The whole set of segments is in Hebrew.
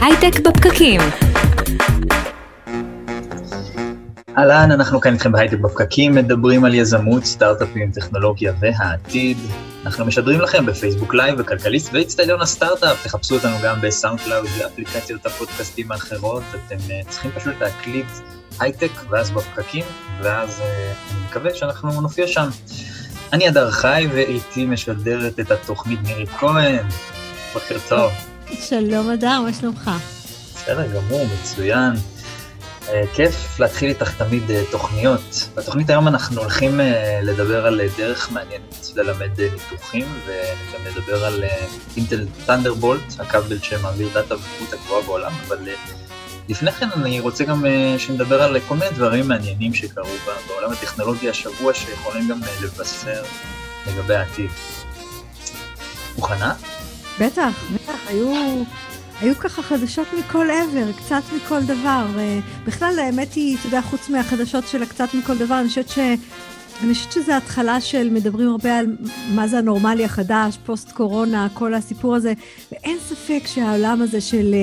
הייטק בפקקים. אהלן, אנחנו כאן איתכם בהייטק בפקקים, מדברים על יזמות, סטארט-אפים, טכנולוגיה והעתיד. אנחנו משדרים לכם בפייסבוק לייב וכלכליסט ואיצטדיון הסטארט-אפ, תחפשו אותנו גם ב SoundCloud ואפליקציות הפודקאסטים האחרות, אתם אה, צריכים פשוט להקליד הייטק ואז בפקקים, ואז אה, אני מקווה שאנחנו נופיע שם. אני אדר חי ואיתי משדרת את התוכנית מירי כהן. בוקר טוב. שלום אדר, מה שלומך? בסדר גמור, מצוין. Uh, כיף להתחיל איתך תמיד uh, תוכניות. בתוכנית היום אנחנו הולכים uh, לדבר על דרך מעניינת ללמד ניתוחים, וגם לדבר על אינטל טנדרבולט, הכבל שמעביר דאטה במהירות הגבוהה בעולם, אבל לפני כן אני רוצה גם שנדבר על כל מיני דברים מעניינים שקרו בעולם הטכנולוגיה השבוע, שיכולים גם לבשר לגבי העתיד. מוכנה? בטח, בטח, היו, היו ככה חדשות מכל עבר, קצת מכל דבר. בכלל, האמת היא, אתה יודע, חוץ מהחדשות של הקצת מכל דבר, אני חושבת ש... אני חושבת שזו התחלה של, מדברים הרבה על מה זה הנורמלי החדש, פוסט קורונה, כל הסיפור הזה, ואין ספק שהעולם הזה של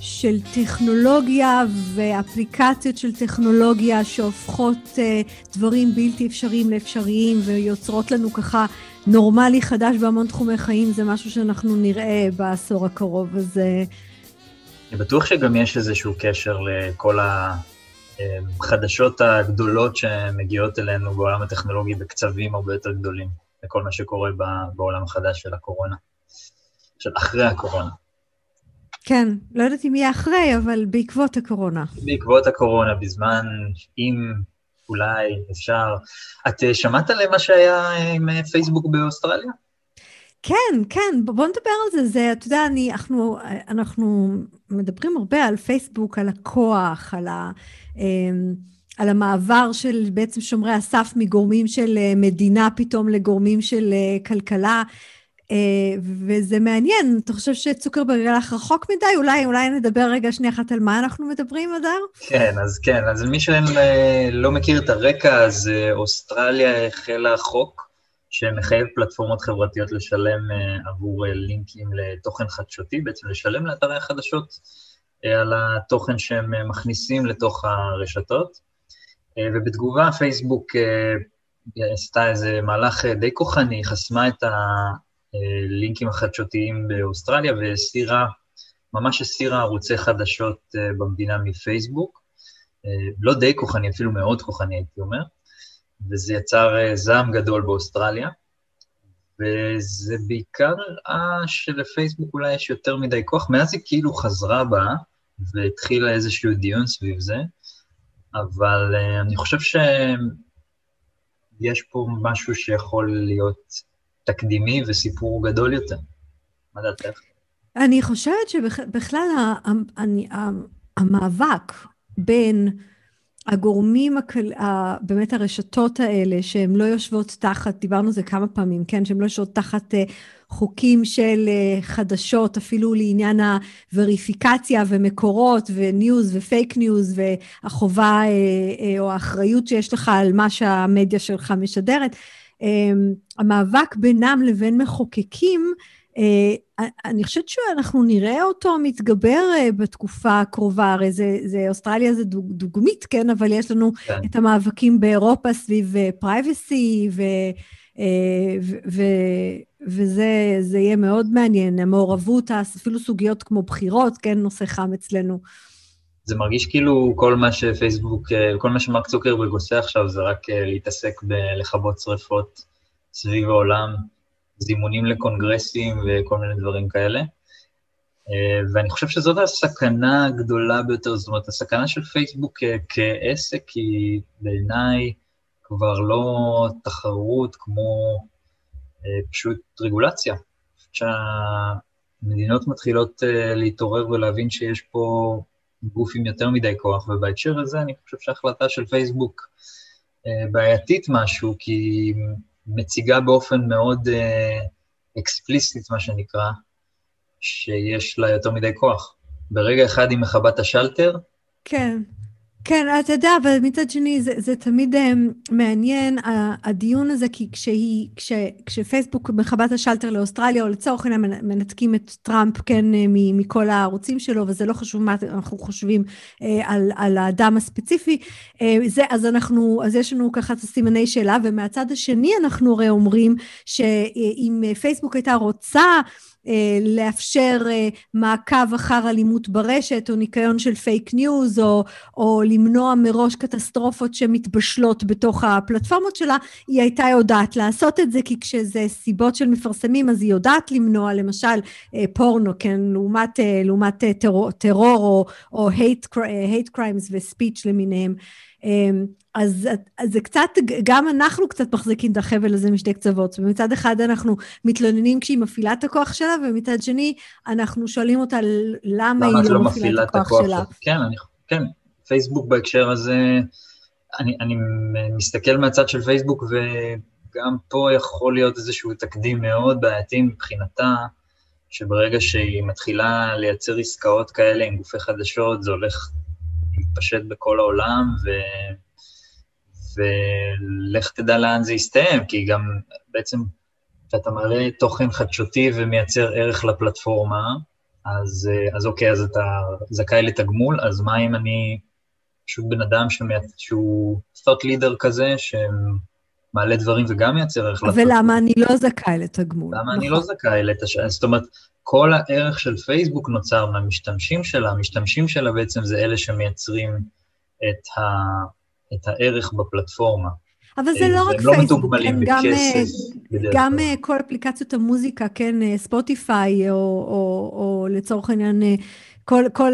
של טכנולוגיה ואפליקציות של טכנולוגיה שהופכות uh, דברים בלתי אפשריים לאפשריים ויוצרות לנו ככה נורמלי חדש בהמון תחומי חיים, זה משהו שאנחנו נראה בעשור הקרוב, אז... אני בטוח שגם יש איזשהו קשר לכל החדשות הגדולות שמגיעות אלינו בעולם הטכנולוגי בקצבים הרבה יותר גדולים, לכל מה שקורה בעולם החדש של הקורונה, של אחרי הקורונה. כן, לא יודעת אם יהיה אחרי, אבל בעקבות הקורונה. בעקבות הקורונה, בזמן, אם אולי אפשר. את אה, שמעת על מה שהיה עם אה, פייסבוק באוסטרליה? כן, כן, בוא נדבר על זה. זה, אתה יודע, אני, אנחנו, אנחנו מדברים הרבה על פייסבוק, על הכוח, על, ה, אמ, על המעבר של בעצם שומרי הסף מגורמים של אה, מדינה פתאום לגורמים של כלכלה. Uh, וזה מעניין, אתה חושב שצוקרברג הלך רחוק מדי? אולי, אולי נדבר רגע שנייה אחת על מה אנחנו מדברים, אדר? כן, אז כן, אז מי שלא מכיר את הרקע, אז uh, אוסטרליה החלה חוק שמחייב פלטפורמות חברתיות לשלם עבור לינקים לתוכן חדשותי, בעצם לשלם לאתרי החדשות על התוכן שהם מכניסים לתוך הרשתות. ובתגובה, פייסבוק עשתה איזה מהלך די כוחני, חסמה את ה... לינקים החדשותיים באוסטרליה והסירה, ממש הסירה ערוצי חדשות אה, במדינה מפייסבוק. אה, לא די כוחני, אפילו מאוד כוחני, הייתי אומר, וזה יצר אה, זעם גדול באוסטרליה, וזה בעיקר הראה שלפייסבוק אולי יש יותר מדי כוח, מאז היא כאילו חזרה בה והתחילה איזשהו דיון סביב זה, אבל אני חושב שיש פה משהו שיכול להיות תקדימי וסיפור גדול יותר. מה דעתך? אני חושבת שבכלל המאבק בין הגורמים, באמת הרשתות האלה, שהן לא יושבות תחת, דיברנו על זה כמה פעמים, כן, שהן לא יושבות תחת אה, חוקים של אה, חדשות, אפילו לעניין הווריפיקציה ומקורות ו news ופייק ניוז והחובה אה, או האחריות שיש לך על מה שהמדיה שלך משדרת. אמ, המאבק בינם לבין מחוקקים, אה, אני חושבת שאנחנו נראה אותו מתגבר אה, בתקופה הקרובה, הרי זה, זה אוסטרליה זה דוג, דוגמית, כן? אבל יש לנו כן. את המאבקים באירופה סביב פרייבסי, ו, אה, ו, ו, וזה יהיה מאוד מעניין, המעורבות, אפילו סוגיות כמו בחירות, כן? נושא חם אצלנו. זה מרגיש כאילו כל מה שפייסבוק, אה, כל מה שמרק צוקרברג עושה עכשיו זה רק אה, להתעסק בלכבות שריפות סביב העולם, זימונים לקונגרסים וכל מיני דברים כאלה. אה, ואני חושב שזאת הסכנה הגדולה ביותר, זאת אומרת, הסכנה של פייסבוק כעסק היא בעיניי כבר לא תחרות כמו פשוט רגולציה. שהמדינות מתחילות להתעורר ולהבין שיש פה גוף עם יותר מדי כוח, ובהקשר הזה אני חושב שההחלטה של פייסבוק אה, בעייתית משהו, כי היא מציגה באופן מאוד אה, אקספליסטית, מה שנקרא, שיש לה יותר מדי כוח. ברגע אחד היא מכבה את השלטר, כן. כן, אתה יודע, אבל מצד שני, זה, זה תמיד um, מעניין, הדיון הזה, כי כשהיא, כש, כשפייסבוק מכבה את השלטר לאוסטרליה, או לצורך העניין מנתקים את טראמפ, כן, אה, מכל הערוצים שלו, וזה לא חשוב מה אנחנו חושבים uh, על, על האדם הספציפי, אה, זה, אז אנחנו, אז יש לנו ככה את הסימני שאלה, ומהצד השני אנחנו הרי אומרים שאם פייסבוק הייתה רוצה, אה, לאפשר אה, מעקב אחר אלימות ברשת, או ניקיון של פייק ניוז, או, או למנוע מראש קטסטרופות שמתבשלות בתוך הפלטפורמות שלה, היא הייתה יודעת לעשות את זה, כי כשזה סיבות של מפרסמים, אז היא יודעת למנוע, למשל, אה, פורנו, כן, לעומת, לעומת טרור, טרור או, או hate, hate crimes וספיץ' למיניהם. אמ, אז, אז זה קצת, גם אנחנו קצת מחזיקים את החבל הזה משתי קצוות. ומצד אחד אנחנו מתלוננים כשהיא מפעילה את הכוח שלה, ומצד שני אנחנו שואלים אותה למה, למה היא לא, לא מפעילה את הכוח שלה. כן, אני, כן, פייסבוק בהקשר הזה, אני, אני מסתכל מהצד של פייסבוק, וגם פה יכול להיות איזשהו תקדים מאוד בעייתי מבחינתה, שברגע שהיא מתחילה לייצר עסקאות כאלה עם גופי חדשות, זה הולך להתפשט בכל העולם, ו... ולך תדע לאן זה יסתיים, כי גם בעצם כשאתה מעלה תוכן חדשותי ומייצר ערך לפלטפורמה, אז, אז אוקיי, אז אתה זכאי לתגמול, אז מה אם אני פשוט בן אדם שמייצ... שהוא thought leader כזה, שמעלה דברים וגם מייצר ערך לפלטפורמה? ולמה אני לא זכאי לתגמול? למה נכון. אני לא זכאי לתגמול? זאת אומרת, כל הערך של פייסבוק נוצר מהמשתמשים שלה, המשתמשים שלה בעצם זה אלה שמייצרים את, ה, את הערך בפלטפורמה. אבל זה לא רק לא פייסבוק, כן, גם, אה, גם אה, כל אפליקציות המוזיקה, כן, אה, ספוטיפיי, או, או, או לצורך העניין, כל, כל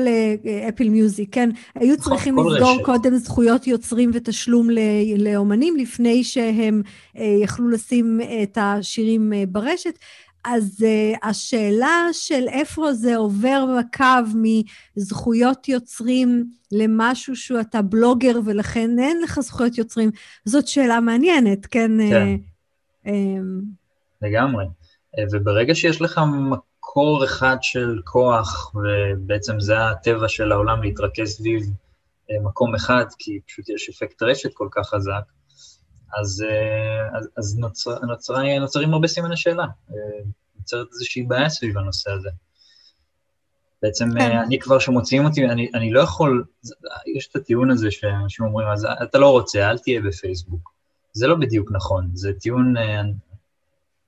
אפל מיוזיק, כן, היו נכון, צריכים לסגור רשת. קודם זכויות יוצרים ותשלום לאומנים לפני שהם יכלו לשים את השירים ברשת. אז uh, השאלה של איפה זה עובר בקו מזכויות יוצרים למשהו שהוא אתה בלוגר ולכן אין לך זכויות יוצרים, זאת שאלה מעניינת, כן? כן. Uh, um... לגמרי. וברגע שיש לך מקור אחד של כוח, ובעצם זה הטבע של העולם להתרכז סביב מקום אחד, כי פשוט יש אפקט רשת כל כך חזק, אז, אה, אז, אז נוצר, נוצר, נוצרים הרבה סימני שאלה. אה, נוצרת איזושהי בעיה סביב הנושא הזה. בעצם כן. אה, אני כבר, כשמוציאים אותי, אני, אני לא יכול, יש את הטיעון הזה שאנשים אומרים, אז אתה לא רוצה, אל תהיה בפייסבוק. זה לא בדיוק נכון, זה טיעון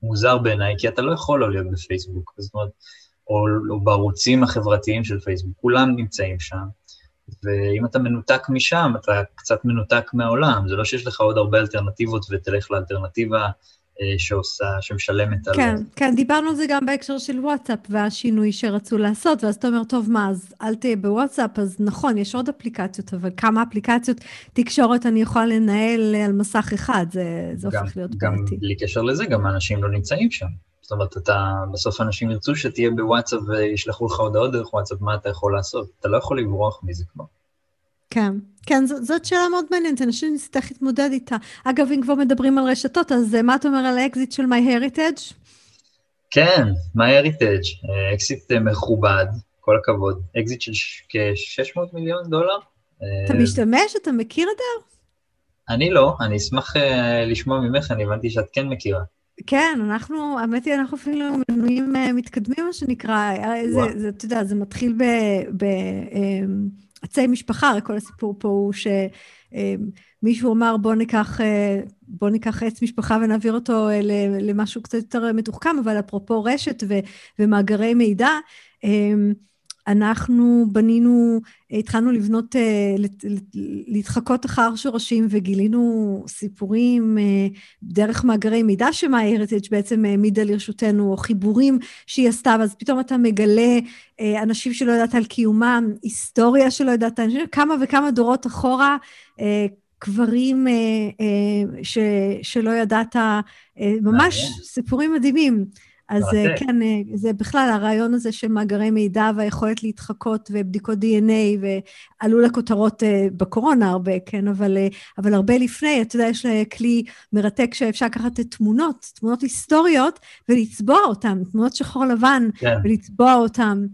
מוזר בעיניי, כי אתה לא יכול לא להיות בפייסבוק, זאת אומרת, או, או בערוצים החברתיים של פייסבוק, כולם נמצאים שם, ואם אתה מנותק משם, אתה קצת מנותק מהעולם, זה לא שיש לך עוד הרבה אלטרנטיבות ותלך לאלטרנטיבה אה, שעושה, שמשלמת על... כן, כן, דיברנו על זה גם בהקשר של וואטסאפ והשינוי שרצו לעשות, ואז אתה אומר, טוב, מה, אז אל תהיה בוואטסאפ, אז נכון, יש עוד אפליקציות, אבל כמה אפליקציות תקשורת אני יכולה לנהל על מסך אחד, זה, זה גם, הופך להיות בעייתי. גם בלי קשר לזה, גם האנשים לא נמצאים שם. זאת אומרת, אתה, בסוף אנשים ירצו שתהיה בוואטסאפ וישלחו לך הודעות דרך וואטסאפ, מה אתה יכול לעשות? אתה לא יכול לברוח מזה כבר. כן, כן, ז, זאת שאלה מאוד מעניינת, אנשים נצטרך להתמודד איתה. אגב, אם כבר מדברים על רשתות, אז מה אתה אומר על האקזיט של MyHeritage? כן, MyHeritage, אקזיט אה, מכובד, כל הכבוד. אקזיט של כ-600 מיליון דולר. אתה אה, משתמש? אתה מכיר את זה? אני לא, אני אשמח לשמוע ממך, אני הבנתי שאת כן מכירה. כן, אנחנו, האמת היא, אנחנו אפילו מנויים אה, מתקדמים, מה שנקרא. זה, זה, אתה יודע, זה מתחיל ב... ב um, עצי משפחה, הרי כל הסיפור פה הוא שמישהו אמר בוא ניקח, בוא ניקח עץ משפחה ונעביר אותו למשהו קצת יותר מתוחכם, אבל אפרופו רשת ומאגרי מידע, אנחנו בנינו, התחלנו לבנות, אה, להתחקות אחר שורשים וגילינו סיפורים אה, דרך מאגרי מידע ש-MyHeritage בעצם העמידה לרשותנו, או חיבורים שהיא עשתה, ואז פתאום אתה מגלה אה, אנשים שלא ידעת על קיומם, היסטוריה שלא ידעת, כמה וכמה דורות אחורה, קברים ש, שלא ידעת, ממש סיפורים מדהימים. אז מרתק. כן, אה, זה בכלל הרעיון הזה של מאגרי מידע והיכולת להתחקות ובדיקות DNA, ועלו לכותרות אה, בקורונה הרבה, כן, אבל, אה, אבל הרבה לפני, אתה יודע, יש כלי מרתק שאפשר לקחת תמונות, תמונות היסטוריות, ולצבוע אותן, תמונות שחור לבן, כן. ולצבוע אותן.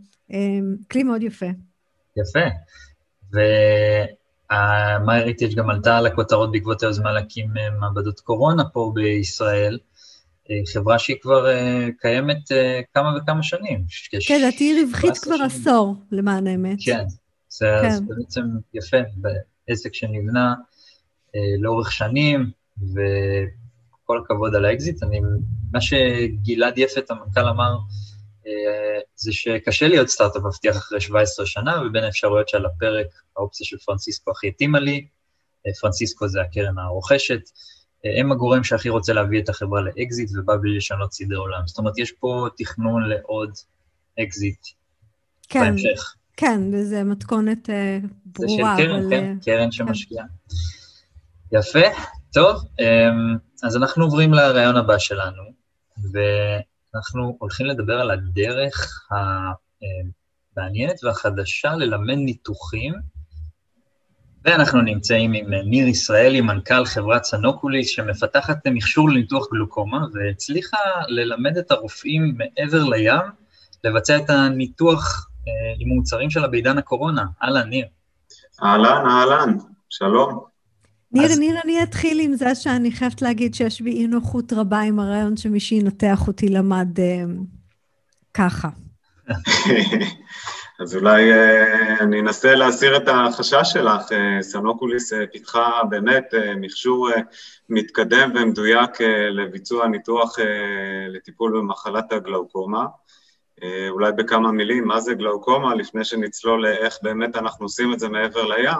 כלי מאוד יפה. יפה. MyHeritage גם עלתה על הכותרות בעקבות היוזמה להקים מעבדות קורונה פה בישראל, חברה שהיא כבר קיימת כמה וכמה שנים. כן, לדעתי היא רווחית כבר שנים. עשור, למען האמת. כן, זה כן. בעצם יפה, בעסק שנבנה לאורך שנים, וכל הכבוד על האקזיט. אני, מה שגלעד יפת, המנכ"ל, אמר, זה שקשה להיות סטארט-אפ מבטיח אחרי 17 שנה, ובין האפשרויות שעל הפרק, האופציה של פרנסיסקו הכי התאימה לי, פרנסיסקו זה הקרן הרוכשת, הם הגורם שהכי רוצה להביא את החברה לאקזיט הבא בלי לשנות סדרי עולם. זאת אומרת, יש פה תכנון לעוד אקזיט כן, בהמשך. כן, וזה מתכונת אה, ברורה, זה של קרן, אבל... כן, קרן שמשקיעה. כן. יפה, טוב, אמ, אז אנחנו עוברים לרעיון הבא שלנו, ואנחנו הולכים לדבר על הדרך המעניינת והחדשה ללמד ניתוחים ואנחנו נמצאים עם ניר ישראלי, מנכ"ל חברת סנוקוליס, שמפתחת מכשור לניתוח גלוקומה, והצליחה ללמד את הרופאים מעבר לים לבצע את הניתוח אה, עם מוצרים שלה בעידן הקורונה. אהלן, ניר. אהלן, אהלן, שלום. ניר, אז... ניר, אני אתחיל עם זה שאני חייבת להגיד שיש בי אי נוחות רבה עם הרעיון שמי שינתח אותי למד אה, ככה. אז אולי אה, אני אנסה להסיר את החשש שלך. אה, סנוקוליס אה, פיתחה באמת מכשור מתקדם ומדויק לביצוע ניתוח לטיפול במחלת הגלאוקומה. אולי בכמה מילים, מה זה גלאוקומה, לפני שנצלול לאיך באמת אנחנו עושים את זה מעבר לים.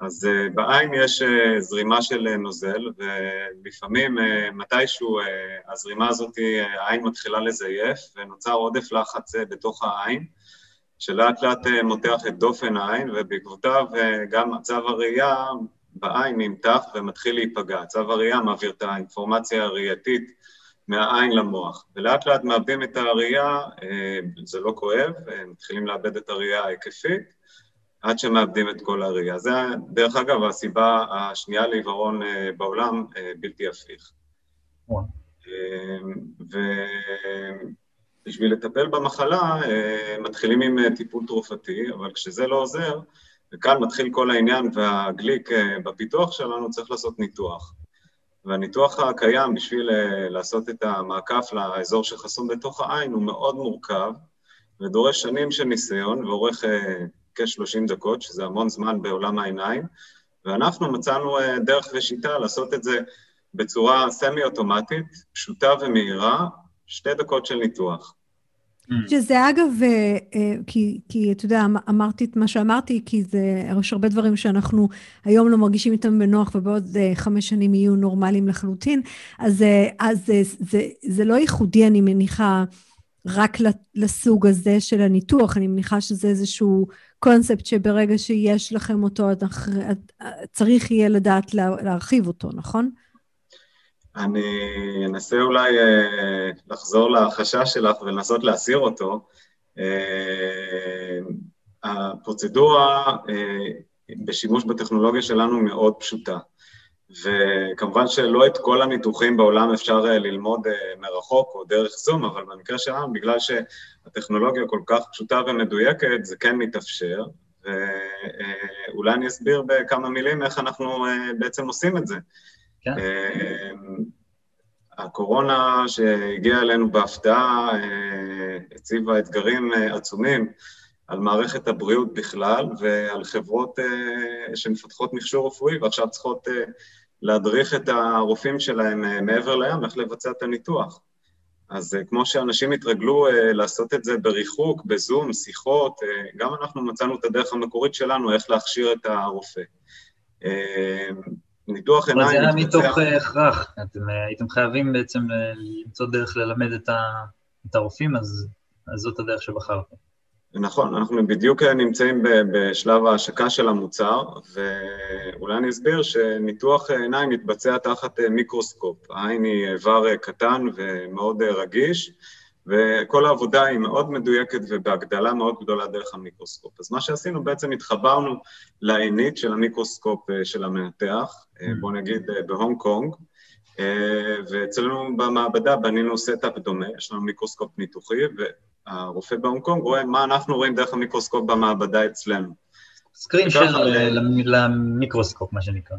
אז בעין יש זרימה של נוזל, ולפעמים מתישהו הזרימה הזאת, העין מתחילה לזייף, ונוצר עודף לחץ בתוך העין. שלאט לאט אה, מותח את דופן העין, ובעקבותיו אה, גם מצב הראייה בעין נמתח ומתחיל להיפגע. צו הראייה מעביר את האינפורמציה הראייתית מהעין למוח, ולאט לאט מאבדים את הראייה, אה, זה לא כואב, מתחילים לאבד את הראייה ההיקפית, עד שמאבדים את כל הראייה. זה, דרך אגב, הסיבה השנייה לעיוורון בעולם, בלתי הפיך. ו... בשביל לטפל במחלה אה, מתחילים עם אה, טיפול תרופתי, אבל כשזה לא עוזר, וכאן מתחיל כל העניין והגליק אה, בפיתוח שלנו, צריך לעשות ניתוח. והניתוח הקיים בשביל לעשות את המעקף לאזור שחסום בתוך העין הוא מאוד מורכב, ודורש שנים של ניסיון, ואורך כ-30 דקות, שזה המון זמן בעולם העיניים, ואנחנו מצאנו דרך ושיטה לעשות את זה בצורה סמי-אוטומטית, פשוטה ומהירה, שתי דקות של ניתוח. Mm. שזה אגב, אה, אה, כי, כי אתה יודע, אמ, אמרתי את מה שאמרתי, כי זה, יש הרבה דברים שאנחנו היום לא מרגישים איתם בנוח, ובעוד אה, חמש שנים יהיו נורמליים לחלוטין, אז, אז זה, זה, זה לא ייחודי, אני מניחה, רק לסוג הזה של הניתוח, אני מניחה שזה איזשהו קונספט שברגע שיש לכם אותו, צריך יהיה לדעת להרחיב אותו, נכון? אני אנסה אולי אה, לחזור לחשש שלך ולנסות להסיר אותו. אה, הפרוצדורה אה, בשימוש בטכנולוגיה שלנו מאוד פשוטה, וכמובן שלא את כל הניתוחים בעולם אפשר ללמוד מרחוק או דרך זום, אבל במקרה שלנו, בגלל שהטכנולוגיה כל כך פשוטה ומדויקת, זה כן מתאפשר, ואולי אני אסביר בכמה מילים איך אנחנו בעצם עושים את זה. כן. אמ, הקורונה שהגיעה אלינו בהפתעה אה, הציבה אתגרים אה, עצומים על מערכת הבריאות בכלל ועל חברות אה, שמפתחות מכשור רפואי ועכשיו צריכות להדריך את הרופאים שלהם מעבר לים איך לבצע את הניתוח. אז כמו שאנשים התרגלו לעשות את זה בריחוק, בזום, שיחות, גם אנחנו מצאנו את הדרך המקורית שלנו איך להכשיר את הרופא. ניתוח עיניים... אבל זה היה מתוך אה, הכרח, אתם אה, הייתם חייבים בעצם אה, למצוא דרך ללמד את, ה, את הרופאים, אז, אז זאת הדרך שבחרתם. נכון, אנחנו בדיוק נמצאים בשלב ההשקה של המוצר, ואולי אני אסביר שניתוח עיניים מתבצע תחת מיקרוסקופ. העין היא איבר קטן ומאוד רגיש, וכל העבודה היא מאוד מדויקת ובהגדלה מאוד גדולה דרך המיקרוסקופ. אז מה שעשינו, בעצם התחברנו לעינית של המיקרוסקופ אה, של המנתח, אה, mm. בואו נגיד אה, בהונג קונג, ואצלנו במעבדה בנינו setup דומה, יש לנו מיקרוסקופ ניתוחי, והרופא בהונג קונג רואה מה אנחנו רואים דרך המיקרוסקופ במעבדה אצלנו. screen share למיקרוסקופ, מה שנקרא.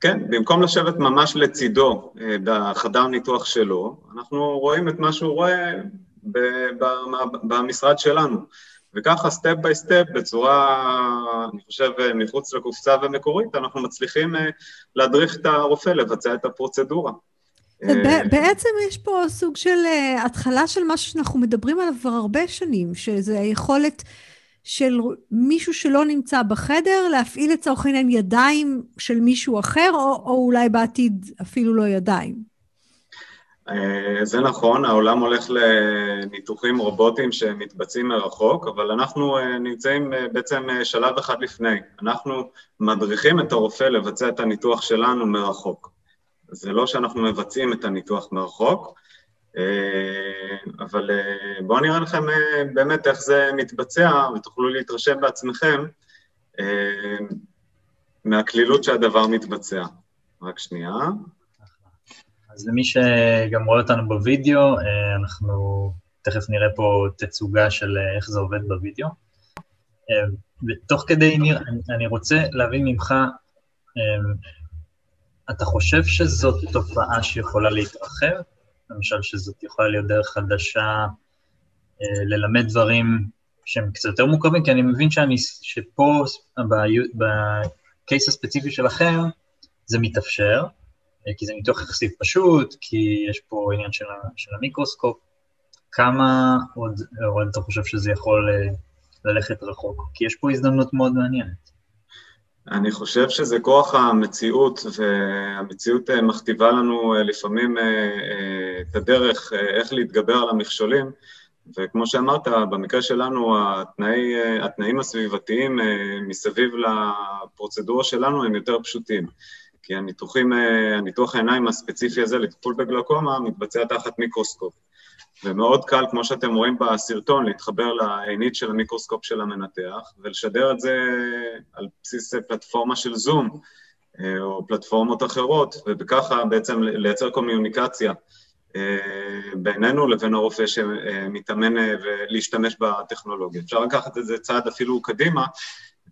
כן, במקום לשבת ממש לצידו בחדר ניתוח שלו, אנחנו רואים את מה שהוא רואה במשרד שלנו. וככה, step by step, בצורה, אני חושב, מחוץ לקופסה ומקורית, אנחנו מצליחים להדריך את הרופא לבצע את הפרוצדורה. בעצם יש פה סוג של התחלה של משהו שאנחנו מדברים עליו כבר הרבה שנים, שזה היכולת של מישהו שלא נמצא בחדר, להפעיל לצורך העניין ידיים של מישהו אחר, או, או אולי בעתיד אפילו לא ידיים. זה נכון, העולם הולך לניתוחים רובוטיים שמתבצעים מרחוק, אבל אנחנו נמצאים בעצם שלב אחד לפני. אנחנו מדריכים את הרופא לבצע את הניתוח שלנו מרחוק. זה לא שאנחנו מבצעים את הניתוח מרחוק, אבל בואו נראה לכם באמת איך זה מתבצע, ותוכלו להתרשם בעצמכם מהקלילות שהדבר מתבצע. רק שנייה. אז למי שגם רואה אותנו בווידאו, אנחנו תכף נראה פה תצוגה של איך זה עובד בווידאו. ותוך כדי, ניר, אני רוצה להבין ממך, אתה חושב שזאת תופעה שיכולה להתרחב? למשל, שזאת יכולה להיות דרך חדשה ללמד דברים שהם קצת יותר מורכבים, כי אני מבין שאני, שפה, בקייס הספציפי שלכם, זה מתאפשר, כי זה ניתוח יחסית פשוט, כי יש פה עניין של, של המיקרוסקופ. כמה עוד, עוד אתה חושב שזה יכול ללכת רחוק? כי יש פה הזדמנות מאוד מעניינת. אני חושב שזה כוח המציאות, והמציאות מכתיבה לנו לפעמים את הדרך איך להתגבר על המכשולים, וכמו שאמרת, במקרה שלנו התנאי, התנאים הסביבתיים מסביב לפרוצדורה שלנו הם יותר פשוטים. כי הניתוחים, הניתוח העיניים הספציפי הזה לטיפול בגלקומה מתבצע תחת מיקרוסקופ. ומאוד קל, כמו שאתם רואים בסרטון, להתחבר לעינית של המיקרוסקופ של המנתח ולשדר את זה על בסיס פלטפורמה של זום או פלטפורמות אחרות, ובככה בעצם לייצר קומיוניקציה בינינו לבין הרופא שמתאמן ולהשתמש בטכנולוגיה. אפשר לקחת את זה צעד אפילו קדימה,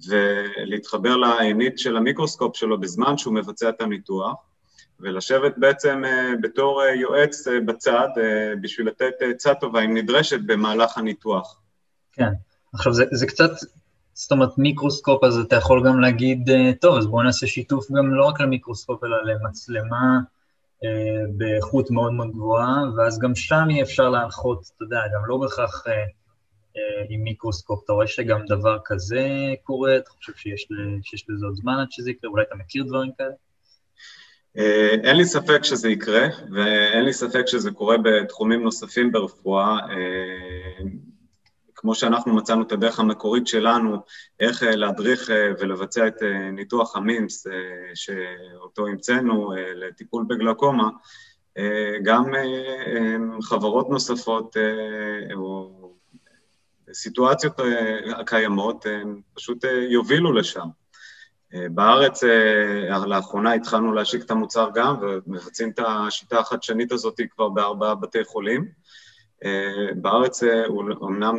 ולהתחבר לעינית של המיקרוסקופ שלו בזמן שהוא מבצע את הניתוח, ולשבת בעצם בתור יועץ בצד בשביל לתת עצה טובה, אם נדרשת, במהלך הניתוח. כן. עכשיו, זה, זה קצת, זאת אומרת, מיקרוסקופ, אז אתה יכול גם להגיד, טוב, אז בואו נעשה שיתוף גם לא רק למיקרוסקופ, אלא למצלמה אה, באיכות מאוד מאוד גבוהה, ואז גם שם יהיה אפשר להנחות, אתה יודע, גם לא בהכרח... אה, עם מיקרוסקופ, אתה רואה שגם דבר כזה קורה? אתה חושב שיש, שיש לזה עוד זמן עד שזה יקרה? אולי אתה מכיר דברים כאלה? אין לי ספק שזה יקרה, ואין לי ספק שזה קורה בתחומים נוספים ברפואה. כמו שאנחנו מצאנו את הדרך המקורית שלנו, איך להדריך ולבצע את ניתוח המימס שאותו המצאנו לטיפול בגלקומה, גם חברות נוספות או סיטואציות הקיימות פשוט יובילו לשם. בארץ לאחרונה התחלנו להשיק את המוצר גם, ומבצעים את השיטה החדשנית הזאת כבר בארבעה בתי חולים. בארץ אמנם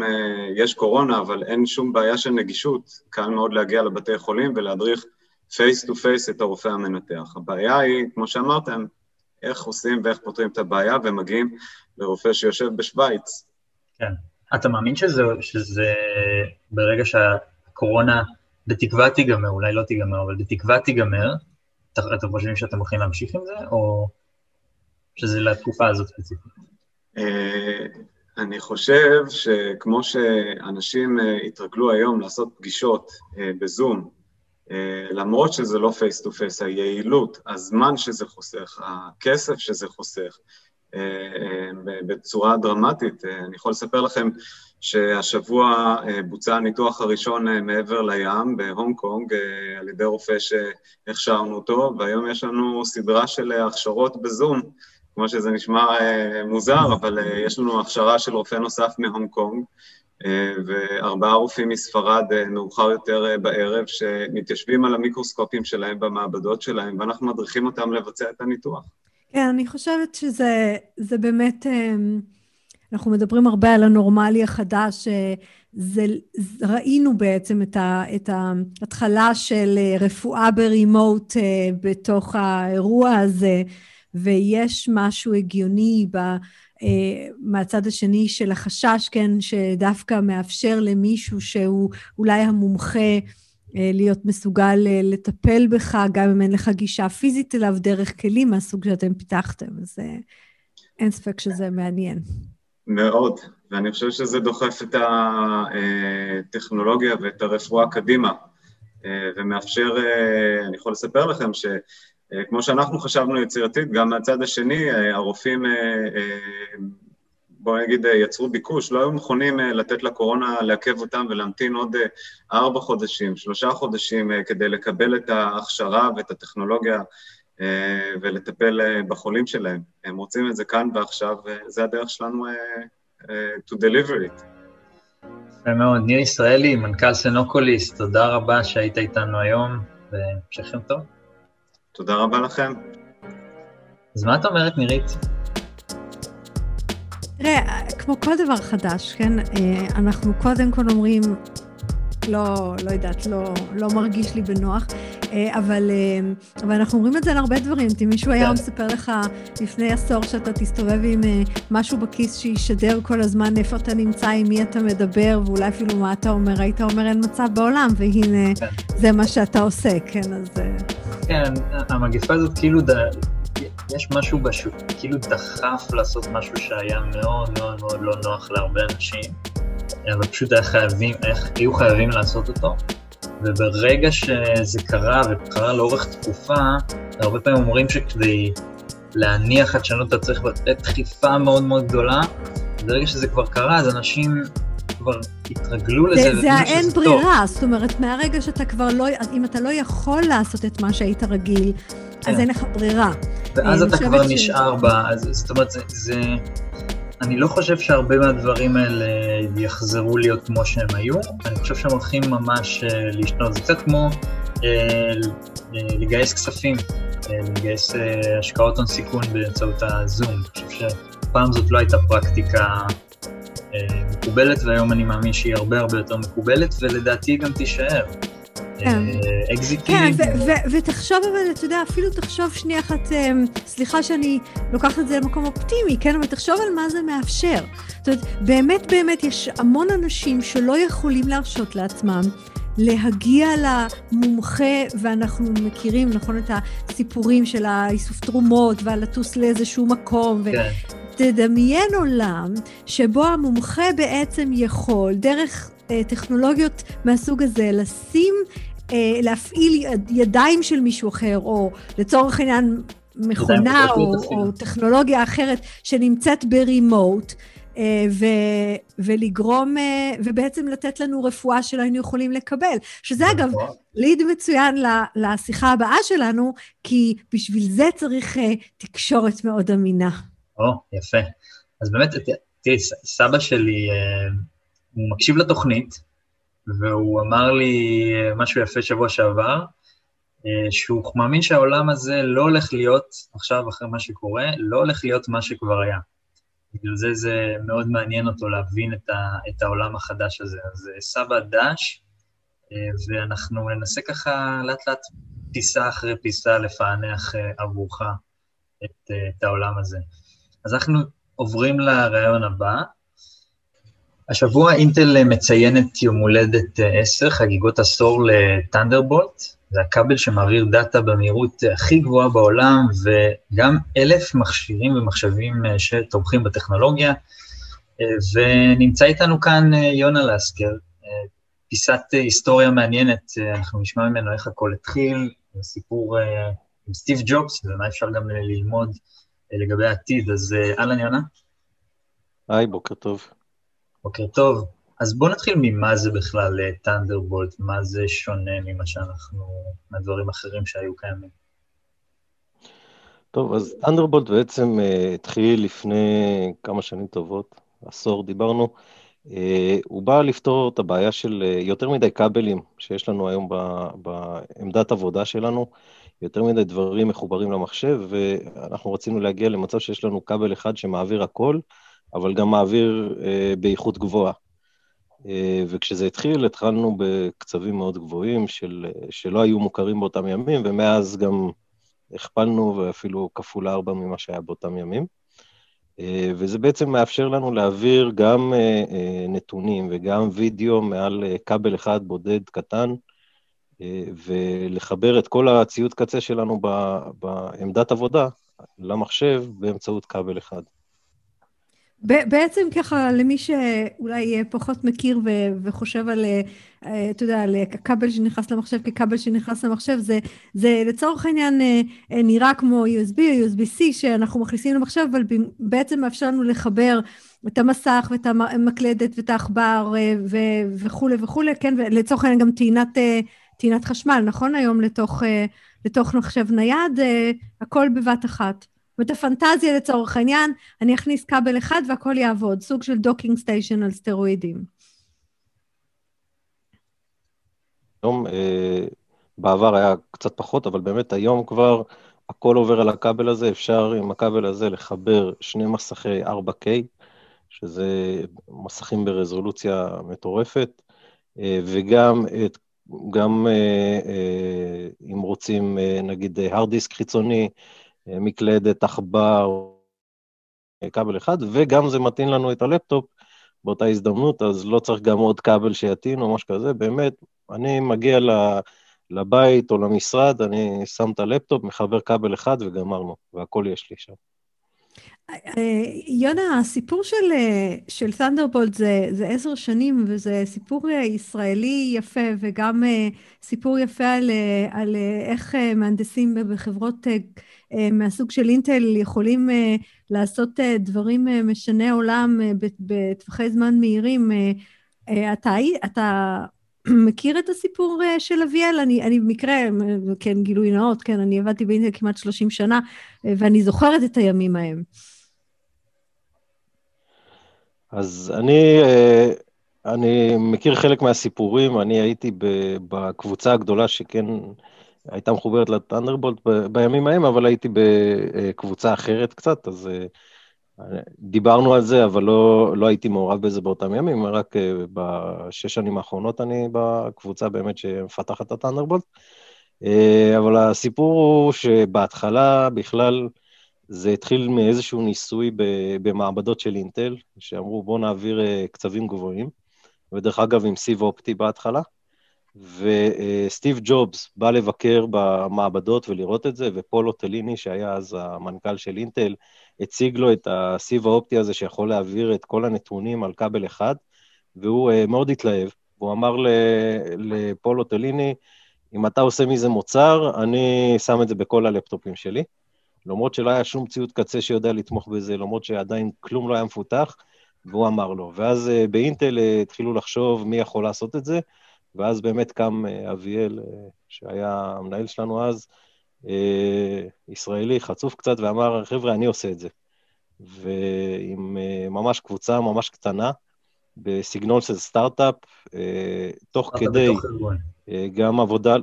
יש קורונה, אבל אין שום בעיה של נגישות, קל מאוד להגיע לבתי חולים ולהדריך face to face את הרופא המנתח. הבעיה היא, כמו שאמרתם, איך עושים ואיך פותרים את הבעיה, ומגיעים לרופא שיושב בשוויץ. כן. אתה מאמין שזה, שזה ברגע שהקורונה בתקווה תיגמר, אולי לא תיגמר, אבל בתקווה תיגמר, אתם חושבים שאתם הולכים להמשיך עם זה, או שזה לתקופה הזאת ספציפית? אה, אני חושב שכמו שאנשים אה, התרגלו היום לעשות פגישות אה, בזום, למרות שזה לא face to face, היעילות, הזמן שזה חוסך, הכסף שזה חוסך, בצורה דרמטית. אני יכול לספר לכם שהשבוע בוצע הניתוח הראשון מעבר לים בהונג קונג על ידי רופא שהכשרנו אותו, והיום יש לנו סדרה של הכשרות בזום, כמו שזה נשמע מוזר, אבל יש לנו הכשרה של רופא נוסף מהונג קונג, וארבעה רופאים מספרד מאוחר יותר בערב, שמתיישבים על המיקרוסקופים שלהם במעבדות שלהם, ואנחנו מדריכים אותם לבצע את הניתוח. כן, אני חושבת שזה באמת... אנחנו מדברים הרבה על הנורמלי החדש, זה, ראינו בעצם את, ה, את ההתחלה של רפואה ברימוט בתוך האירוע הזה, ויש משהו הגיוני ב... מהצד השני של החשש, כן, שדווקא מאפשר למישהו שהוא אולי המומחה אה, להיות מסוגל אה, לטפל בך, גם אם אין לך גישה פיזית אליו, דרך כלים מהסוג שאתם פיתחתם. אז אה, אין ספק שזה מעניין. מאוד, ואני חושב שזה דוחף את הטכנולוגיה ואת הרפואה קדימה, ומאפשר, אני יכול לספר לכם שכמו שאנחנו חשבנו יצירתית, גם מהצד השני, הרופאים בוא נגיד, אה, יצרו ביקוש, לא היו מוכנים אה, לתת לקורונה לעכב אותם ולהמתין עוד אה, ארבע חודשים, שלושה חודשים, כדי לקבל את ההכשרה ואת הטכנולוגיה ולטפל בחולים שלהם. הם רוצים את זה כאן ועכשיו, וזה הדרך שלנו to deliver it. יפה מאוד. ניר ישראלי, מנכ"ל סנוקוליס, תודה רבה שהיית איתנו היום, והמשך יום טוב. תודה רבה לכם. אז מה את אומרת, נירית? תראה, כמו כל דבר חדש, כן, אה, אנחנו קודם כל אומרים, לא, לא יודעת, לא, לא מרגיש לי בנוח, אה, אבל, אה, אבל אנחנו אומרים את זה על הרבה דברים. אם מישהו היה כן. מספר לך לפני עשור שאתה תסתובב עם משהו בכיס שישדר כל הזמן איפה אתה נמצא, עם מי אתה מדבר, ואולי אפילו מה אתה אומר, היית אומר אין מצב בעולם, והנה, כן. זה מה שאתה עושה, כן, אז... כן, המגפה הזאת כאילו יש משהו בשוק, כאילו דחף לעשות משהו שהיה מאוד מאוד מאוד לא נוח להרבה אנשים, אבל פשוט היה חייבים, היו חייבים לעשות אותו. וברגע שזה קרה, וקרה לאורך תקופה, הרבה פעמים אומרים שכדי להניח חדשנות אתה צריך לתת דחיפה מאוד מאוד גדולה, ברגע שזה כבר קרה, אז אנשים כבר התרגלו לזה. זה, זה האין ברירה, זאת אומרת, מהרגע שאתה כבר לא, אם אתה לא יכול לעשות את מה שהיית רגיל, כן. אז אין לך ברירה. ואז אתה כבר ש... נשאר בה, אז זאת אומרת, זה, זה... אני לא חושב שהרבה מהדברים האלה יחזרו להיות כמו שהם היו, אני חושב שהם הולכים ממש אה, להשתנות. זה קצת כמו אה, אה, לגייס כספים, לגייס השקעות הון סיכון באמצעות הזום. אני חושב שפעם זאת לא הייתה פרקטיקה מקובלת, והיום אני מאמין שהיא הרבה הרבה יותר מקובלת, ולדעתי גם תישאר. כן. אקזיטים. כן, ותחשוב אבל, אתה יודע, אפילו תחשוב שנייה אחת, אמ, סליחה שאני לוקחת את זה למקום אופטימי, כן? אבל תחשוב על מה זה מאפשר. זאת אומרת, באמת באמת יש המון אנשים שלא יכולים להרשות לעצמם. להגיע למומחה, ואנחנו מכירים, נכון, את הסיפורים של האיסוף תרומות ועל לטוס לאיזשהו מקום. כן. ותדמיין עולם שבו המומחה בעצם יכול, דרך אה, טכנולוגיות מהסוג הזה, לשים אה, להפעיל ידיים של מישהו אחר, או לצורך העניין מכונה או, או טכנולוגיה אחרת שנמצאת ברימוט, אה, ו, ולגרום, אה, ובעצם לתת לנו רפואה שלא היינו יכולים לקבל. שזה אגב ליד מצוין לשיחה הבאה שלנו, כי בשביל זה צריך תקשורת מאוד אמינה. או, יפה. אז באמת, תראי, סבא שלי, הוא מקשיב לתוכנית, והוא אמר לי משהו יפה שבוע שעבר, אה, שהוא מאמין שהעולם הזה לא הולך להיות, עכשיו אחרי מה שקורה, לא הולך להיות מה שכבר היה. בגלל זה זה מאוד מעניין אותו להבין את, ה, את העולם החדש הזה. אז אה, סבא דש, אה, ואנחנו ננסה ככה לאט לאט פיסה אחרי פיסה לפענח עבורך את, את העולם הזה. אז אנחנו עוברים לרעיון הבא. השבוע אינטל מציינת יום הולדת 10, אה, חגיגות עשור לטנדרבולט, זה הכבל שמעביר דאטה במהירות הכי גבוהה בעולם, וגם אלף מכשירים ומחשבים אה, שתומכים בטכנולוגיה. אה, ונמצא איתנו כאן יונה לסקר, פיסת היסטוריה מעניינת, אנחנו נשמע ממנו איך הכל התחיל, סיפור עם סטיב ג'ובס, ומה אפשר גם ללמוד לגבי העתיד. אז אהלן, יונה. היי, בוקר טוב. בוקר טוב. אז בואו נתחיל ממה זה בכלל טנדרבולט, אה, מה זה שונה ממה שאנחנו, מהדברים האחרים שהיו קיימים. טוב, אז טנדרבולט בעצם uh, התחיל לפני כמה שנים טובות, עשור דיברנו. Uh, הוא בא לפתור את הבעיה של uh, יותר מדי כבלים שיש לנו היום ב, בעמדת עבודה שלנו, יותר מדי דברים מחוברים למחשב, ואנחנו רצינו להגיע למצב שיש לנו כבל אחד שמעביר הכל, אבל גם מעביר באיכות גבוהה. וכשזה התחיל, התחלנו בקצבים מאוד גבוהים של, שלא היו מוכרים באותם ימים, ומאז גם הכפלנו ואפילו כפול ארבע ממה שהיה באותם ימים. אה, וזה בעצם מאפשר לנו להעביר גם אה, אה, נתונים וגם וידאו מעל כבל אחד בודד קטן, ולחבר את כל הציוד קצה שלנו בעמדת עבודה למחשב באמצעות כבל אחד. בעצם ככה, למי שאולי פחות מכיר וחושב על, אה, אתה יודע, על כבל שנכנס למחשב ככבל שנכנס למחשב, זה, זה לצורך העניין אה, אה, נראה כמו USB או USB-C שאנחנו מכניסים למחשב, אבל בעצם מאפשר לנו לחבר את המסך ואת המקלדת ואת העכבר וכולי וכולי, כן, ולצורך העניין גם טעינת, טעינת חשמל, נכון היום לתוך, לתוך מחשב נייד, הכל בבת אחת. ואת הפנטזיה לצורך העניין, אני אכניס כבל אחד והכל יעבוד, סוג של docking station על סטרואידים. היום, אה, בעבר היה קצת פחות, אבל באמת היום כבר הכל עובר על הכבל הזה, אפשר עם הכבל הזה לחבר שני מסכי 4K, שזה מסכים ברזולוציה מטורפת, אה, וגם את, גם אה, אם רוצים, נגיד, הרד דיסק חיצוני, מקלדת, עכבר, אה, כבל אחד, וגם זה מתאים לנו את הלפטופ באותה הזדמנות, אז לא צריך גם עוד כבל שיתאים או משהו כזה, באמת, אני מגיע לבית או למשרד, אני שם את הלפטופ, מחבר כבל אחד וגמרנו, והכל יש לי שם. אה, יונה, הסיפור של, של תנדרבולט זה, זה עשר שנים, וזה סיפור ישראלי יפה, וגם סיפור יפה על, על איך מהנדסים בחברות אה, מהסוג של אינטל יכולים אה, לעשות אה, דברים משני עולם בטווחי זמן מהירים. אתה, אתה מכיר את הסיפור של אביאל? אני, אני במקרה, כן, גילוי נאות, כן, אני עבדתי באינטל כמעט 30 שנה, ואני זוכרת את הימים ההם. אז אני, אני מכיר חלק מהסיפורים, אני הייתי בקבוצה הגדולה שכן הייתה מחוברת לטנדרבולט בימים ההם, אבל הייתי בקבוצה אחרת קצת, אז אה, דיברנו על זה, אבל לא, לא הייתי מעורב בזה באותם ימים, רק אה, בשש שנים האחרונות אני בקבוצה באמת שמפתחת את הטנדרבולט. אה, אבל הסיפור הוא שבהתחלה בכלל זה התחיל מאיזשהו ניסוי במעבדות של אינטל, שאמרו בואו נעביר קצבים גבוהים, ודרך אגב עם סיב אופטי בהתחלה. וסטיב ג'ובס בא לבקר במעבדות ולראות את זה, ופולו טליני, שהיה אז המנכ"ל של אינטל, הציג לו את הסיב האופטי הזה שיכול להעביר את כל הנתונים על כבל אחד, והוא uh, מאוד התלהב, והוא אמר לפולו טליני, אם אתה עושה מזה מוצר, אני שם את זה בכל הלפטופים שלי. למרות שלא היה שום ציוד קצה שיודע לתמוך בזה, למרות שעדיין כלום לא היה מפותח, והוא אמר לו. ואז uh, באינטל uh, התחילו לחשוב מי יכול לעשות את זה, ואז באמת קם אה, אביאל, אה, שהיה המנהל שלנו אז, אה, ישראלי, חצוף קצת, ואמר, חבר'ה, אני עושה את זה. ועם ממש קבוצה ממש קטנה, בסגנון של סטארט-אפ, תוך כדי גם עבודה...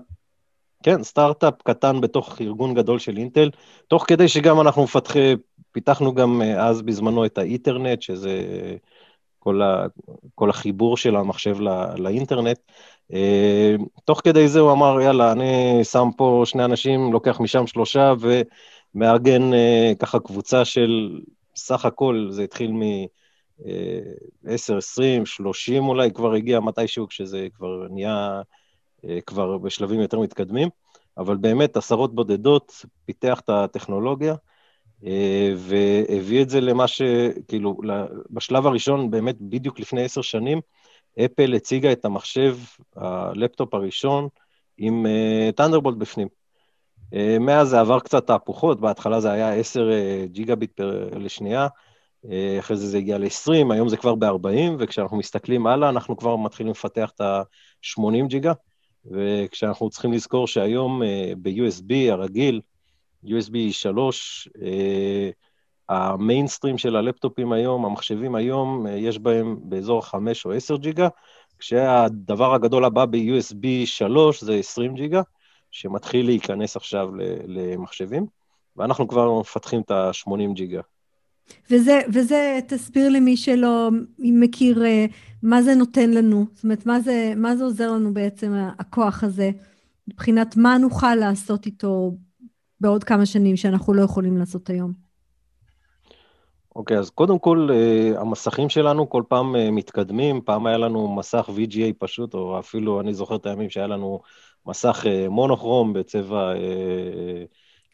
כן, סטארט-אפ קטן בתוך ארגון גדול של אינטל, תוך כדי שגם אנחנו מפתחי, פיתחנו גם אז בזמנו את האיתרנט, שזה כל, ה, כל החיבור של המחשב לא, לאינטרנט. אה, תוך כדי זה הוא אמר, יאללה, אני שם פה שני אנשים, לוקח משם שלושה, ומארגן אה, ככה קבוצה של סך הכל, זה התחיל מ... 10, 20, 30 אולי, כבר הגיע מתישהו כשזה כבר נהיה אה, כבר בשלבים יותר מתקדמים, אבל באמת עשרות בודדות, פיתח את הטכנולוגיה, והביא את זה למה ש... כאילו, בשלב הראשון, באמת בדיוק לפני עשר שנים, אפל הציגה את המחשב, הלפטופ הראשון, עם טנדרבולט uh, בפנים. Uh, מאז זה עבר קצת תהפוכות, בהתחלה זה היה 10 uh, ג'יגה ביט פר, לשנייה, uh, אחרי זה זה הגיע ל-20, היום זה כבר ב-40, וכשאנחנו מסתכלים הלאה, אנחנו כבר מתחילים לפתח את ה-80 ג'יגה, וכשאנחנו צריכים לזכור שהיום uh, ב-USB הרגיל, USB 3, uh, המיינסטרים של הלפטופים היום, המחשבים היום, אה, יש בהם באזור 5 או 10 ג'יגה, כשהדבר הגדול הבא ב-USB 3 זה 20 ג'יגה, שמתחיל להיכנס עכשיו למחשבים, ואנחנו כבר מפתחים את ה-80 ג'יגה. וזה, וזה, תסביר למי שלא מכיר מה זה נותן לנו, זאת אומרת, מה זה, מה זה עוזר לנו בעצם, הכוח הזה, מבחינת מה נוכל לעשות איתו בעוד כמה שנים שאנחנו לא יכולים לעשות היום. אוקיי, okay, אז קודם כל, uh, המסכים שלנו כל פעם uh, מתקדמים. פעם היה לנו מסך VGA פשוט, או אפילו, אני זוכר את הימים שהיה לנו מסך uh, מונוכרום בצבע uh,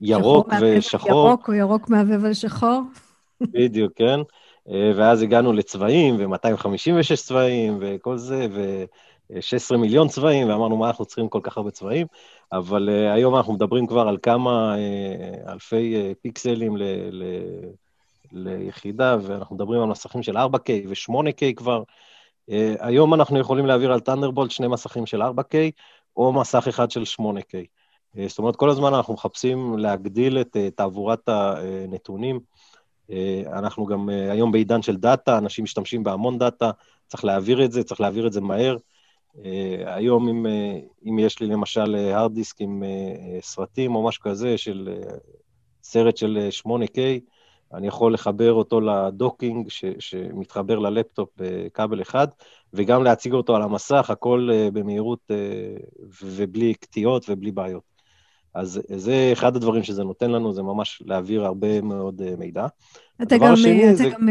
ירוק ושחור. ירוק או ירוק מעבב על שחור. בדיוק, כן. Uh, ואז הגענו לצבעים, ו-256 צבעים, וכל זה, ו-16 מיליון צבעים, ואמרנו, מה אנחנו צריכים כל כך הרבה צבעים? אבל uh, היום אנחנו מדברים כבר על כמה uh, אלפי uh, פיקסלים ל... ל- ליחידה, ואנחנו מדברים על מסכים של 4K ו-8K כבר. Uh, היום אנחנו יכולים להעביר על טנדרבולט שני מסכים של 4K, או מסך אחד של 8K. Uh, אה, זאת אומרת, כל הזמן אנחנו מחפשים להגדיל את uh, תעבורת הנתונים. אה, אנחנו גם אה, היום בעידן של דאטה, אנשים משתמשים בהמון דאטה, צריך להעביר את זה, צריך להעביר את זה מהר. אה, היום, אם, אה, אם יש לי למשל hard disk עם אה, סרטים או משהו כזה, של אה, סרט של 8K, אני יכול לחבר אותו ל docking ש, שמתחבר ללפטופ בכבל אחד, וגם להציג אותו על המסך, הכל אה, במהירות אה, ובלי קטיעות ובלי בעיות. אז זה אחד הדברים שזה נותן לנו, זה ממש להעביר הרבה מאוד אה, מידע. אתה גם, אתה זה... גם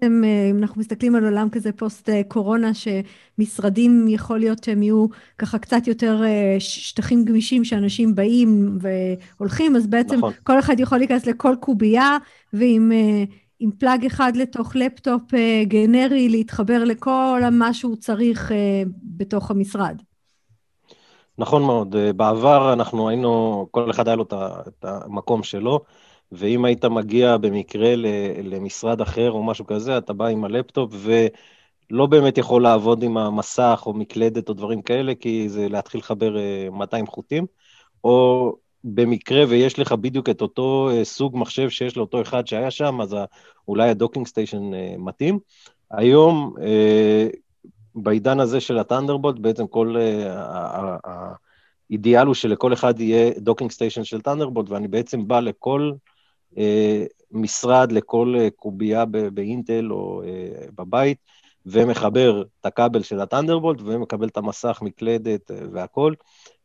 בעצם, אה, אם אנחנו מסתכלים על עולם כזה פוסט-קורונה, שמשרדים יכול להיות שהם יהיו ככה קצת יותר אה, שטחים גמישים, שאנשים באים והולכים, אז בעצם נכון. כל אחד יכול להיכנס לכל קובייה, ועם אה, עם פלאג אחד לתוך לפטופ גנרי, להתחבר לכל מה שהוא צריך בתוך המשרד. נכון מאוד. בעבר אנחנו היינו, כל אחד היה לו את המקום שלו. ואם היית מגיע במקרה למשרד אחר או משהו כזה, אתה בא עם הלפטופ ולא באמת יכול לעבוד עם המסך או מקלדת או דברים כאלה, כי זה להתחיל לחבר 200 אה, חוטים, או במקרה ויש לך בדיוק את אותו אה, סוג מחשב שיש לאותו אחד שהיה שם, אז אולי ה docking station אה, מתאים. היום, בעידן הזה של ה Thunderbolt, בעצם כל... האידיאל הוא שלכל אחד יהיה docking station של Thunderbolt, ואני בעצם בא לכל משרד לכל אה, קובייה באינטל או אה, בבית, ומחבר את הכבל של ה Thunderbolt, ומקבל את המסך, מקלדת והכול,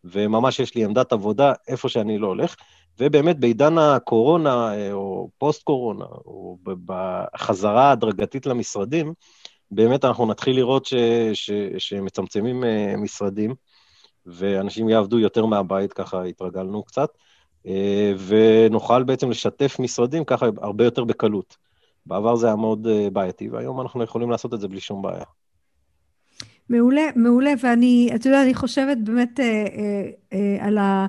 וממש יש לי עמדת עבודה איפה שאני לא הולך. ובאמת בעידן הקורונה, או פוסט-קורונה, או בחזרה הדרגתית למשרדים, באמת אנחנו נתחיל לראות ש, ש, שמצמצמים משרדים, ואנשים יעבדו יותר מהבית, ככה התרגלנו קצת. אה, ונוכל בעצם לשתף משרדים ככה הרבה יותר בקלות. בעבר זה היה מאוד אה, בעייתי, והיום אנחנו יכולים לעשות את זה בלי שום בעיה. מעולה, מעולה, ואני, אתה יודע, אני חושבת באמת אה, אה, אה, על, ה,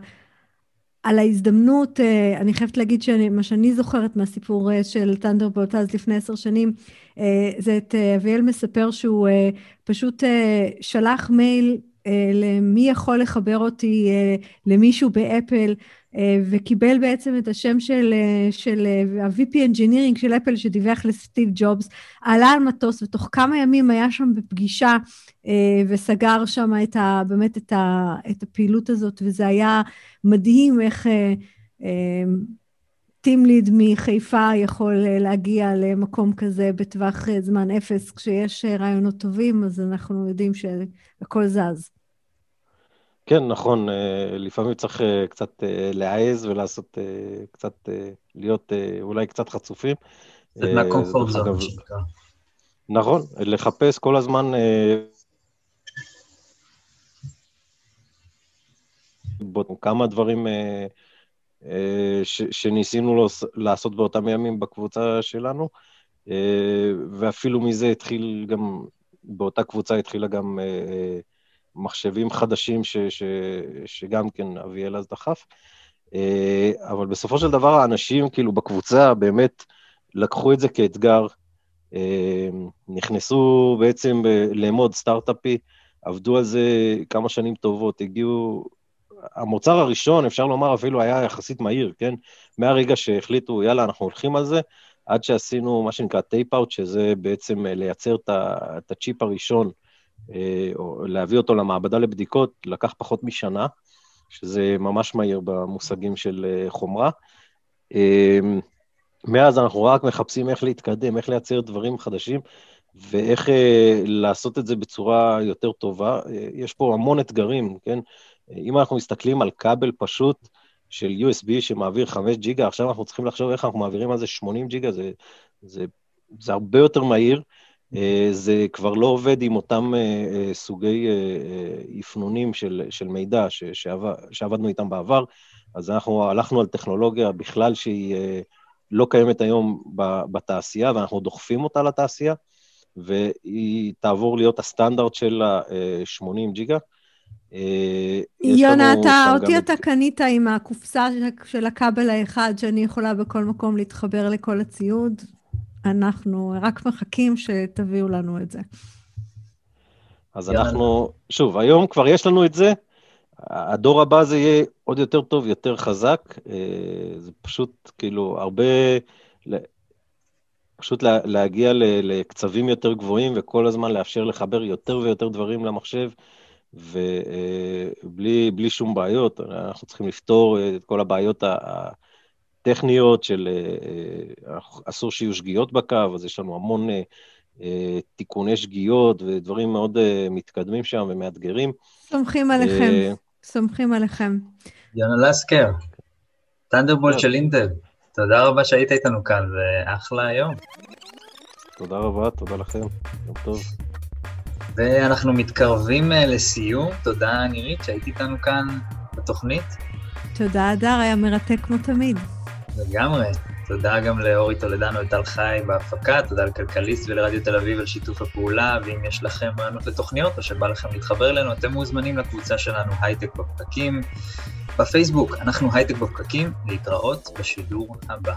על ההזדמנות, אה, אני חייבת להגיד שמה שאני זוכרת מהסיפור אה, של טנדרבולט אז לפני עשר שנים, אה, זה את אה, אביאל מספר שהוא אה, פשוט אה, שלח מייל אה, למי יכול לחבר אותי אה, למישהו באפל, וקיבל בעצם את השם של, אה, של אה, ה-VP Engineering של אפל שדיווח לסטיב ג'ובס, עלה על מטוס ותוך כמה ימים היה שם בפגישה וסגר שם את ה, באמת את, ה, את הפעילות הזאת, וזה היה מדהים איך טים ליד מחיפה יכול להגיע למקום כזה בטווח זמן אפס, כשיש רעיונות טובים, אז אנחנו יודעים שהכל זז. כן, נכון, אה, לפעמים צריך אה, קצת אה, להעז ולעשות קצת, להיות אולי קצת חצופים. זה מהקומפורט זון. נכון, לחפש כל הזמן... כמה דברים ש, שניסינו לעשות באותם ימים בקבוצה שלנו, ואפילו מזה התחיל גם, באותה קבוצה התחילה גם מחשבים חדשים ש, ש, שגם כן אביאל אז דחף. אה, אבל בסופו של דבר האנשים כאילו בקבוצה באמת לקחו את זה כאתגר, אה, נכנסו בעצם לאמוד סטארט-אפי, עבדו על זה כמה שנים טובות, הגיעו... המוצר הראשון, אפשר לומר, אפילו היה יחסית מהיר, כן? מהרגע שהחליטו, יאללה, אנחנו הולכים על זה, עד שעשינו מה שנקרא tape-out, שזה בעצם לייצר את הצ'יפ הראשון אה, או להביא אותו למעבדה לבדיקות, לקח פחות משנה, שזה ממש מהיר במושגים של אה, חומרה. אה, מאז אנחנו רק מחפשים איך להתקדם, איך לייצר דברים חדשים, ואיך אה, לעשות את זה בצורה יותר טובה. אה, יש פה המון אתגרים, כן? אם אנחנו מסתכלים על כבל פשוט של USB שמעביר 5 ג'יגה, עכשיו אנחנו צריכים לחשוב איך אנחנו מעבירים על זה 80 ג'יגה, זה, זה, זה הרבה יותר מהיר. אה, זה כבר לא עובד עם אותם אה, אה, סוגי אפנונים של, של מידע שעבד, שעבדנו איתם בעבר, אז אנחנו הלכנו על טכנולוגיה בכלל שהיא לא קיימת היום בתעשייה, ואנחנו דוחפים אותה לתעשייה, והיא תעבור להיות הסטנדרט של ה-80 ג'יגה. יונה, אתה, אותי אתה קנית עם הקופסה של הכבל האחד, שאני יכולה בכל מקום להתחבר לכל הציוד. אנחנו רק מחכים שתביאו לנו את זה. אז אנחנו, שוב, היום כבר יש לנו את זה, הדור הבא זה יהיה עוד יותר טוב, יותר חזק, אה, זה פשוט כאילו הרבה, פשוט להגיע לקצבים יותר גבוהים וכל הזמן לאפשר לחבר יותר ויותר דברים למחשב, ובלי שום בעיות, אנחנו צריכים לפתור את כל הבעיות טכניות של אה, אה, אסור שיהיו שגיאות בקו, אז יש לנו המון אה, תיקוני שגיאות ודברים מאוד מתקדמים שם ומאתגרים. סומכים עליכם, סומכים עליכם. יונה לסקר, טנדרבולט של אינטל, תודה רבה שהיית איתנו כאן, ואחלה היום. תודה רבה, תודה לכם, יום טוב. ואנחנו מתקרבים לסיום, תודה נירית שהיית איתנו כאן בתוכנית. תודה, אדר, היה מרתק כמו תמיד. לגמרי. תודה גם לאורי טולדנו וטל חי בהפקה, תודה לכלכליסט ולרדיו תל אביב על שיתוף הפעולה, ואם יש לכם רעיונות לתוכניות או שבא לכם להתחבר אלינו, אתם מוזמנים לקבוצה שלנו הייטק בפקקים. בפייסבוק אנחנו הייטק בפקקים, להתראות בשידור הבא.